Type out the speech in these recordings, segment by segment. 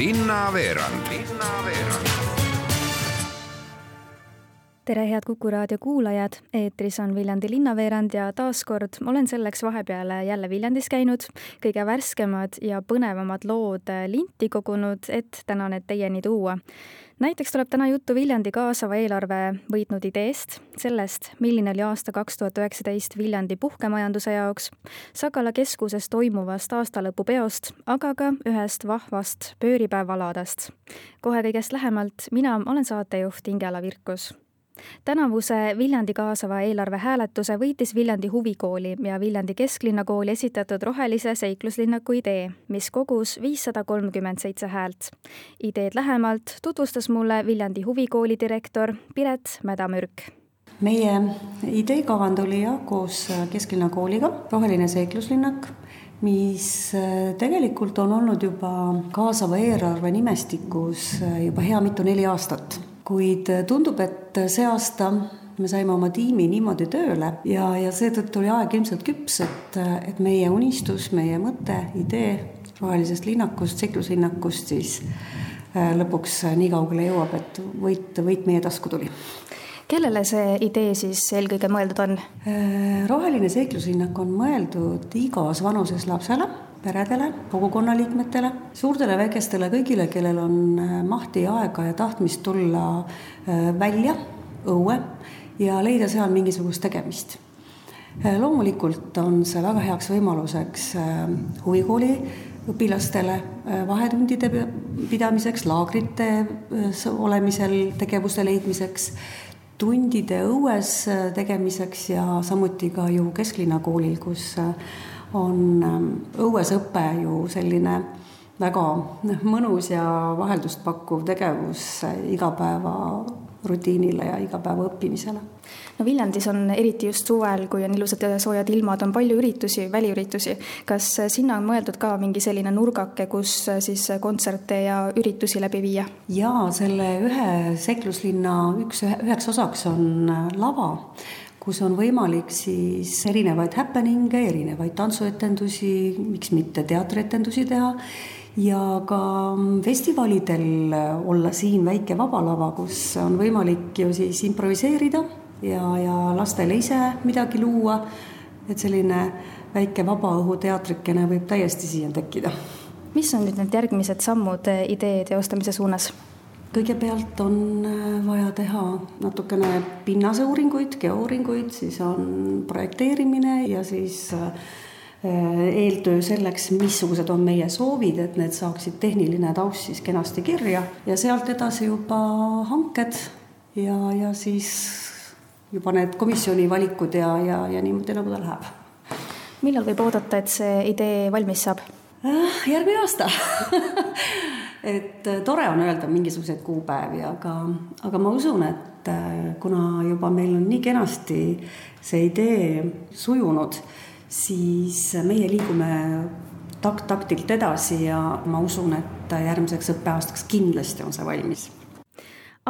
linnaveerand. Tere, head Kuku raadio kuulajad, eetris on Viljandi linnaveerand ja taaskord olen selleks vahepeal jälle Viljandis käinud, kõige värskemad ja põnevamad lood linti kogunud, et täna need teieni tuua. Näiteks tuleb täna juttu Viljandi kaasava eelarve võitnud ideest, sellest, milline oli aasta kaks tuhat üheksateist Viljandi puhkemajanduse jaoks, Sakala keskuses toimuvast aastalõpupeost, aga ka ühest vahvast pööripäevaladast. kohe kõigest lähemalt, mina olen saatejuht Ingela Virkus tänavuse Viljandi kaasava eelarve hääletuse võitis Viljandi huvikooli ja Viljandi kesklinnakooli esitatud rohelise seikluslinnaku idee, mis kogus viissada kolmkümmend seitse häält. ideed lähemalt tutvustas mulle Viljandi huvikooli direktor Piret Mädamürk meie ideekavand oli jah koos kesklinnakooliga, roheline seikluslinnak, mis tegelikult on olnud juba kaasava eelarve nimestikus juba hea mitu neli aastat kuid tundub, et see aasta me saime oma tiimi niimoodi tööle ja, ja seetõttu oli aeg ilmselt küps, et, et meie unistus, meie mõte, idee rohelisest linnakust, seikluslinnakust siis äh, lõpuks nii kaugele jõuab, et võit, võit meie tasku tuli kellele see idee siis eelkõige mõeldud on? Äh, roheline seikluslinnak on mõeldud igas vanuses lapsele peredele, kogukonnaliikmetele, suurtele, väikestele, kõigile, kellel on äh, mahti, aega ja tahtmist tulla äh, välja õue ja leida seal mingisugust tegemist. Äh, loomulikult on see väga heaks võimaluseks huvikooli õpilastele vahetundide pidamiseks, laagrite olemisel, tegevuste leidmiseks, tundide õues tegemiseks ja samuti ka ju kesklinnakoolil, kus on ähm, õuesõpe ju selline väga noh, mõnus ja vaheldust pakkuv tegevus igapäeva rutiinile ja igapäeva õppimisele. no Viljandis on eriti just suvel, kui on ilusad ja soojad ilmad, on palju üritusi, väliüritusi. kas sinna on mõeldud ka mingi selline nurgake, kus siis kontserte ja üritusi läbi viia? jaa, selle ühe seikluslinna üks, üheks osaks on lava kus on võimalik siis erinevaid happening'e, erinevaid tantsuetendusi, miks mitte teatrietendusi teha ja ka festivalidel olla siin väike vaba lava, kus on võimalik ju siis improviseerida ja, ja lastele ise midagi luua. et selline väike vabaõhuteatrikene võib täiesti siia tekkida. mis on nüüd need järgmised sammud idee teostamise suunas? Kõigepealt on äh, vaja teha natukene pinnaseuuringuid, geouuringuid, siis on projekteerimine ja siis äh, eeltöö selleks, missugused on meie soovid, et need saaksid tehniline taust siis kenasti kirja ja sealt edasi juba hanked ja, ja siis juba need komisjoni valikud ja, ja, ja niimoodi, nagu ta läheb. millal võib oodata, et see idee valmis saab? Äh, järgmine aasta et äh, tore on öelda mingisuguseid kuupäevi, aga, aga ma usun, et äh, kuna juba meil on nii kenasti see idee sujunud, siis meie liigume takt-taktilt edasi ja ma usun, et järgmiseks õppeaastaks kindlasti on see valmis.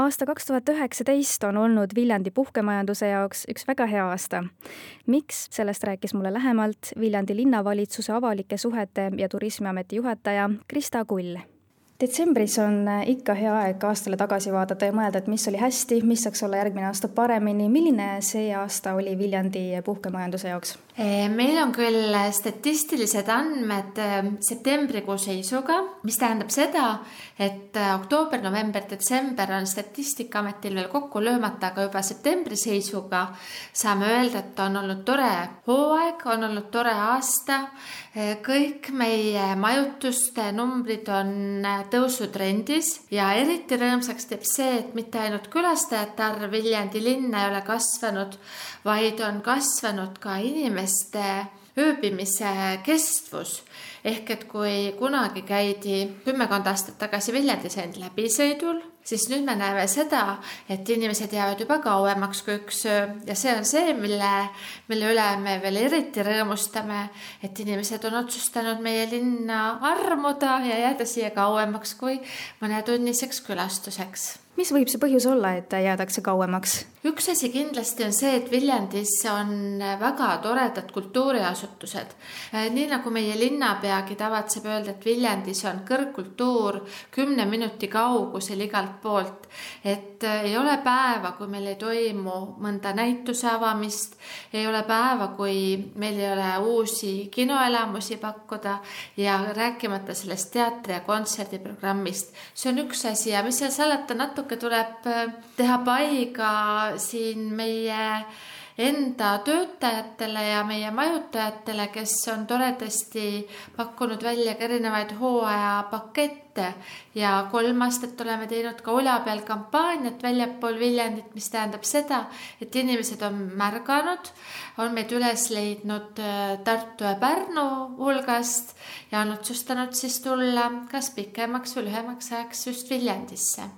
Aasta kaks tuhat üheksateist on olnud Viljandi puhkemajanduse jaoks üks väga hea aasta. miks, sellest rääkis mulle lähemalt Viljandi linnavalitsuse avalike suhete ja turismiameti juhataja Krista Kull detsembris on äh, ikka hea aeg aastale tagasi vaadata ja mõelda, et mis oli hästi, mis saaks olla järgmine aasta paremini. milline see aasta oli Viljandi puhkemajanduse jaoks? meil on küll statistilised andmed äh, septembrikuu seisuga, mis tähendab seda, et äh, oktoober, november, detsember on Statistikaametil veel kokku löömata, aga juba septembri seisuga saame öelda, et on olnud tore hooaeg, on olnud tore aasta. kõik meie majutuste numbrid on tõusutrendis ja eriti rõõmsaks teeb see, et mitte ainult külastajate arv Viljandi linna ei ole kasvanud, vaid on kasvanud ka inimeste ööbimise kestvus. Ehk et kui kunagi käidi kümmekond aastat tagasi Viljandis ainult läbisõidul, siis nüüd me näeme seda, et inimesed jäävad juba kauemaks kui üks öö. Ja see on see, mille, mille üle me veel eriti rõõmustame, et inimesed on otsustanud meie linna armuda ja jääda siia kauemaks kui mõnetunniseks külastuseks mis võib see põhjus olla, et jäädakse kauemaks? üks asi kindlasti on see, et Viljandis on väga toredad kultuuriasutused. nii nagu meie linnapeagi tavatseb öelda, et Viljandis on kõrgkultuur kümne minuti kaugusel igalt poolt. et ei ole päeva, kui meil ei toimu mõnda näituse avamist, ei ole päeva, kui meil ei ole uusi kinoelamusi pakkuda ja rääkimata sellest teatri- ja kontserdiprogrammist. see on üks asi ja mis seal salata, natuke tuleb teha paiga siin meie enda töötajatele ja meie majutajatele, kes on toredasti pakkunud välja ka erinevaid hooajapakette. Ja kolm aastat oleme teinud ka Ula peal kampaaniat väljapool Viljandit, mis tähendab seda, et inimesed on märganud, on meid üles leidnud äh, Tartu ja Pärnu hulgast ja on otsustanud siis tulla kas pikemaks või lühemaks ajaks just Viljandisse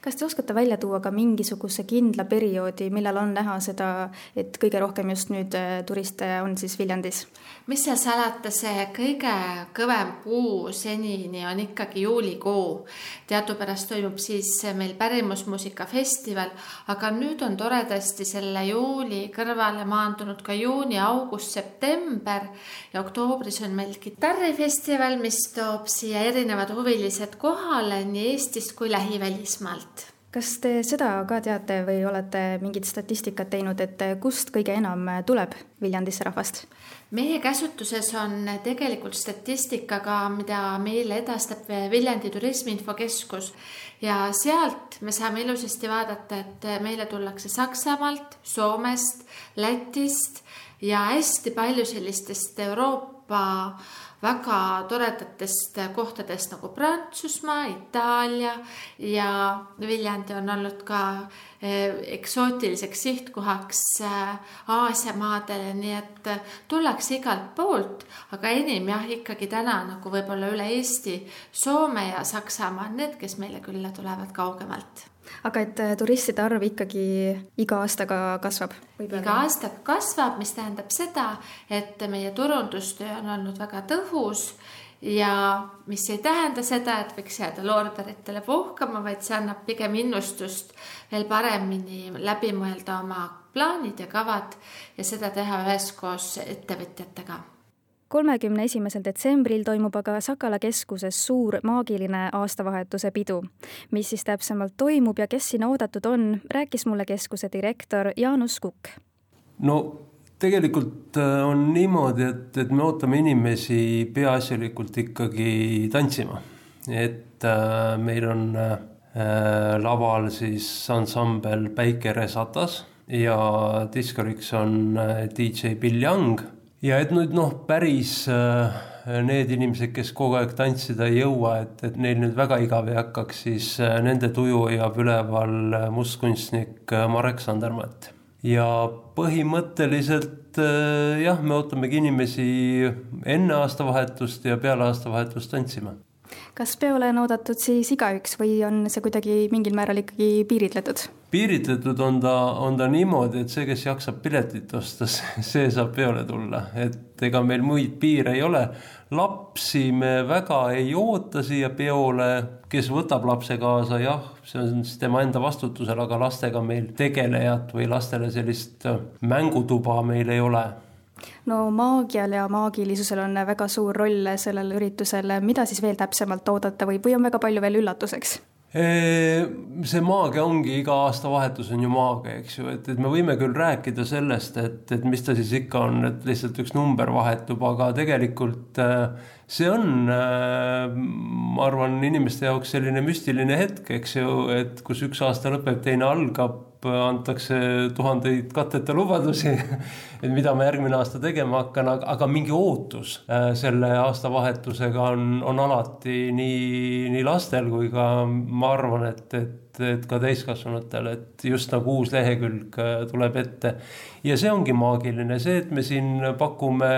kas te oskate välja tuua ka mingisuguse kindla perioodi, millal on näha seda, et kõige rohkem just nüüd äh, turiste on siis Viljandis? mis seal salata, see kõige kõvem kuu senini on ikkagi juulikuu. teadupärast toimub siis meil pärimusmuusika festival, aga nüüd on toredasti selle juuli kõrvale maandunud ka juuni, august, september ja oktoobris on meil kitarrifestival, mis toob siia erinevad huvilised kohale nii Eestist kui lähivälismaalt kas te seda ka teate või olete mingit statistikat teinud, et kust kõige enam tuleb Viljandisse rahvast? meie käsutuses on tegelikult statistikaga, mida meile edastab Viljandi Turismi Infokeskus ja sealt me saame ilusasti vaadata, et meile tullakse Saksamaalt, Soomest, Lätist ja hästi palju sellistest Euroopa väga toredatest kohtadest nagu Prantsusmaa, Itaalia ja Viljandi on olnud ka eh, eksootiliseks sihtkohaks eh, Aasia maadele, nii et tullakse igalt poolt, aga enim jah, ikkagi täna nagu võib-olla üle Eesti, Soome ja Saksamaa on need, kes meile külla tulevad kaugemalt aga et äh, turistide arv ikkagi iga aastaga kasvab? iga aastaga kasvab, mis tähendab seda, et meie turundustöö on olnud väga tõhus ja mis ei tähenda seda, et võiks jääda loorberitele puhkama, vaid see annab pigem innustust veel paremini läbi mõelda oma plaanid ja kavad ja seda teha üheskoos ettevõtjatega kolmekümne esimesel detsembril toimub aga Sakala keskuses suur maagiline aastavahetuse pidu. mis siis täpsemalt toimub ja kes sinna oodatud on, rääkis mulle keskuse direktor Jaanus Kukk. no tegelikult äh, on niimoodi, et, et me ootame inimesi peaasjalikult ikkagi tantsima, et äh, meil on äh, laval siis ansambel Päike Resatas ja diskoriks on äh, DJ Bill Young ja et nüüd noh, päris äh, need inimesed, kes kogu aeg tantsida ei jõua, et, et neil nüüd väga igav ei hakkaks, siis äh, nende tuju hoiab üleval äh, mustkunstnik Marek Sandermatt. ja põhimõtteliselt jah, me ootamegi inimesi enne aastavahetust ja peale aastavahetust tantsima kas peole on oodatud siis igaüks või on see kuidagi mingil määral ikkagi piiritletud? Piiritletud on ta, on ta niimoodi, et see, kes jaksab piletit osta, see saab peole tulla, et ega meil muid piire ei ole. lapsi me väga ei oota siia peole, kes võtab lapse kaasa, jah, see on siis tema enda vastutusel, aga lastega meil tegelejat või lastele sellist mängutuba meil ei ole no maagial ja maagilisusel on väga suur roll sellel üritusel, mida siis veel täpsemalt oodata või, või on väga palju veel üllatuseks? See maagia ongi iga aastavahetus on ju maagia, eks ju, et, et me võime küll rääkida sellest, et, et mis ta siis ikka on, et lihtsalt üks number vahetub, aga tegelikult see on, ma arvan, inimeste jaoks selline müstiline hetk, eks ju, et kus üks aasta lõpeb, teine algab antakse tuhandeid katteta lubadusi et mida ma järgmine aasta tegema hakkan, aga mingi ootus äh, selle aastavahetusega on, on alati nii, nii lastel kui ka ma arvan, et, et, et ka täiskasvanutel, et just nagu uus lehekülg äh, tuleb ette. ja see ongi maagiline, see, et me siin pakume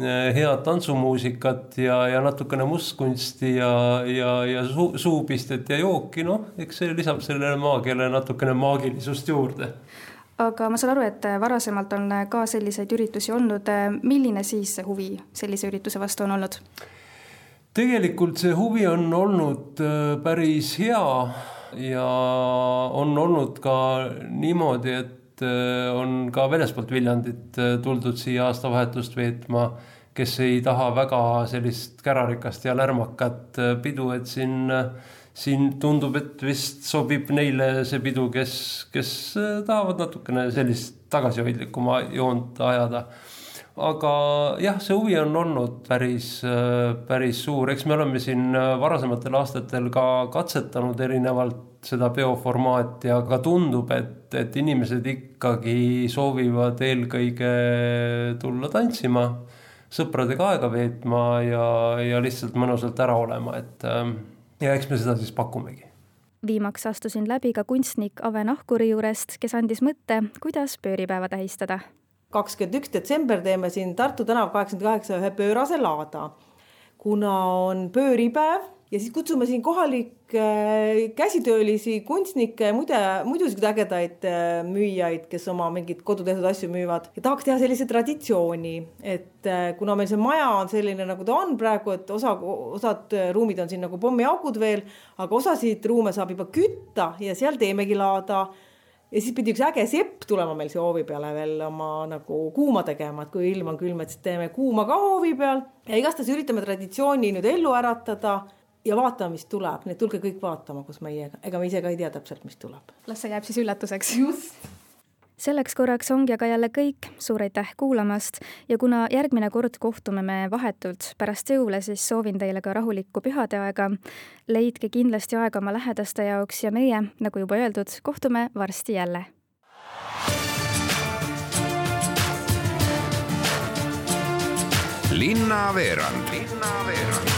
head tantsumuusikat ja, ja natukene mustkunsti ja, ja, ja suu, suupistet ja jooki, noh, eks see lisab sellele maakeele natukene maagilisust juurde aga ma saan aru, et varasemalt on ka selliseid üritusi olnud. milline siis see huvi sellise ürituse vastu on olnud? tegelikult see huvi on olnud äh, päris hea ja on olnud ka niimoodi, et äh, on ka väljaspoolt Viljandit äh, tuldud siia aastavahetust veetma, kes ei taha väga sellist kärarikast ja lärmakat pidu, et siin siin tundub, et vist sobib neile see pidu, kes, kes tahavad natukene sellist tagasihoidlikuma joont ajada. Aga jah, see huvi on olnud päris, päris suur, eks me oleme siin varasematel aastatel ka katsetanud erinevalt seda peoformaati, aga tundub, et, et inimesed ikkagi soovivad eelkõige tulla tantsima, sõpradega aega veetma ja, ja lihtsalt mõnusalt ära olema, et ja eks me seda siis pakumegi. viimaks astusin läbi ka kunstnik Ave Nahkuri juurest, kes andis mõtte, kuidas pööripäeva tähistada. Kakskümmend üks detsember teeme siin Tartu tänav kaheksakümmend kaheksa ühe pöörase laada. kuna on pööripäev ja siis kutsume siin kohalikke äh, käsitöölisi, kunstnikke muide, muidu siukseid ägedaid äh, müüjaid, kes oma mingeid kodutehtud asju müüvad ja tahaks teha sellise traditsiooni, et äh, kuna meil see maja on selline, nagu ta on praegu, et osa, osad ruumid on siin nagu pommiaugud veel, aga osasid ruume saab juba kütta ja seal teemegi laada ja siis pidi üks äge sepp tulema meil siia hoovi peale veel oma nagu kuuma tegema, et kui ilm on külm, et siis teeme kuuma ka hoovi peal ja igastahes üritame traditsiooni nüüd ellu äratada ja vaatame, mis tuleb, nii et tulge kõik vaatama koos meiega, ega me ise ka ei tea täpselt, mis tuleb. las see jääb siis üllatuseks. just selleks korraks ongi aga jälle kõik, suur aitäh kuulamast ja kuna järgmine kord kohtume me vahetult pärast jõule, siis soovin teile ka rahulikku pühadeaega. leidke kindlasti aega oma lähedaste jaoks ja meie, nagu juba öeldud, kohtume varsti jälle. linnaveerand linnaveerand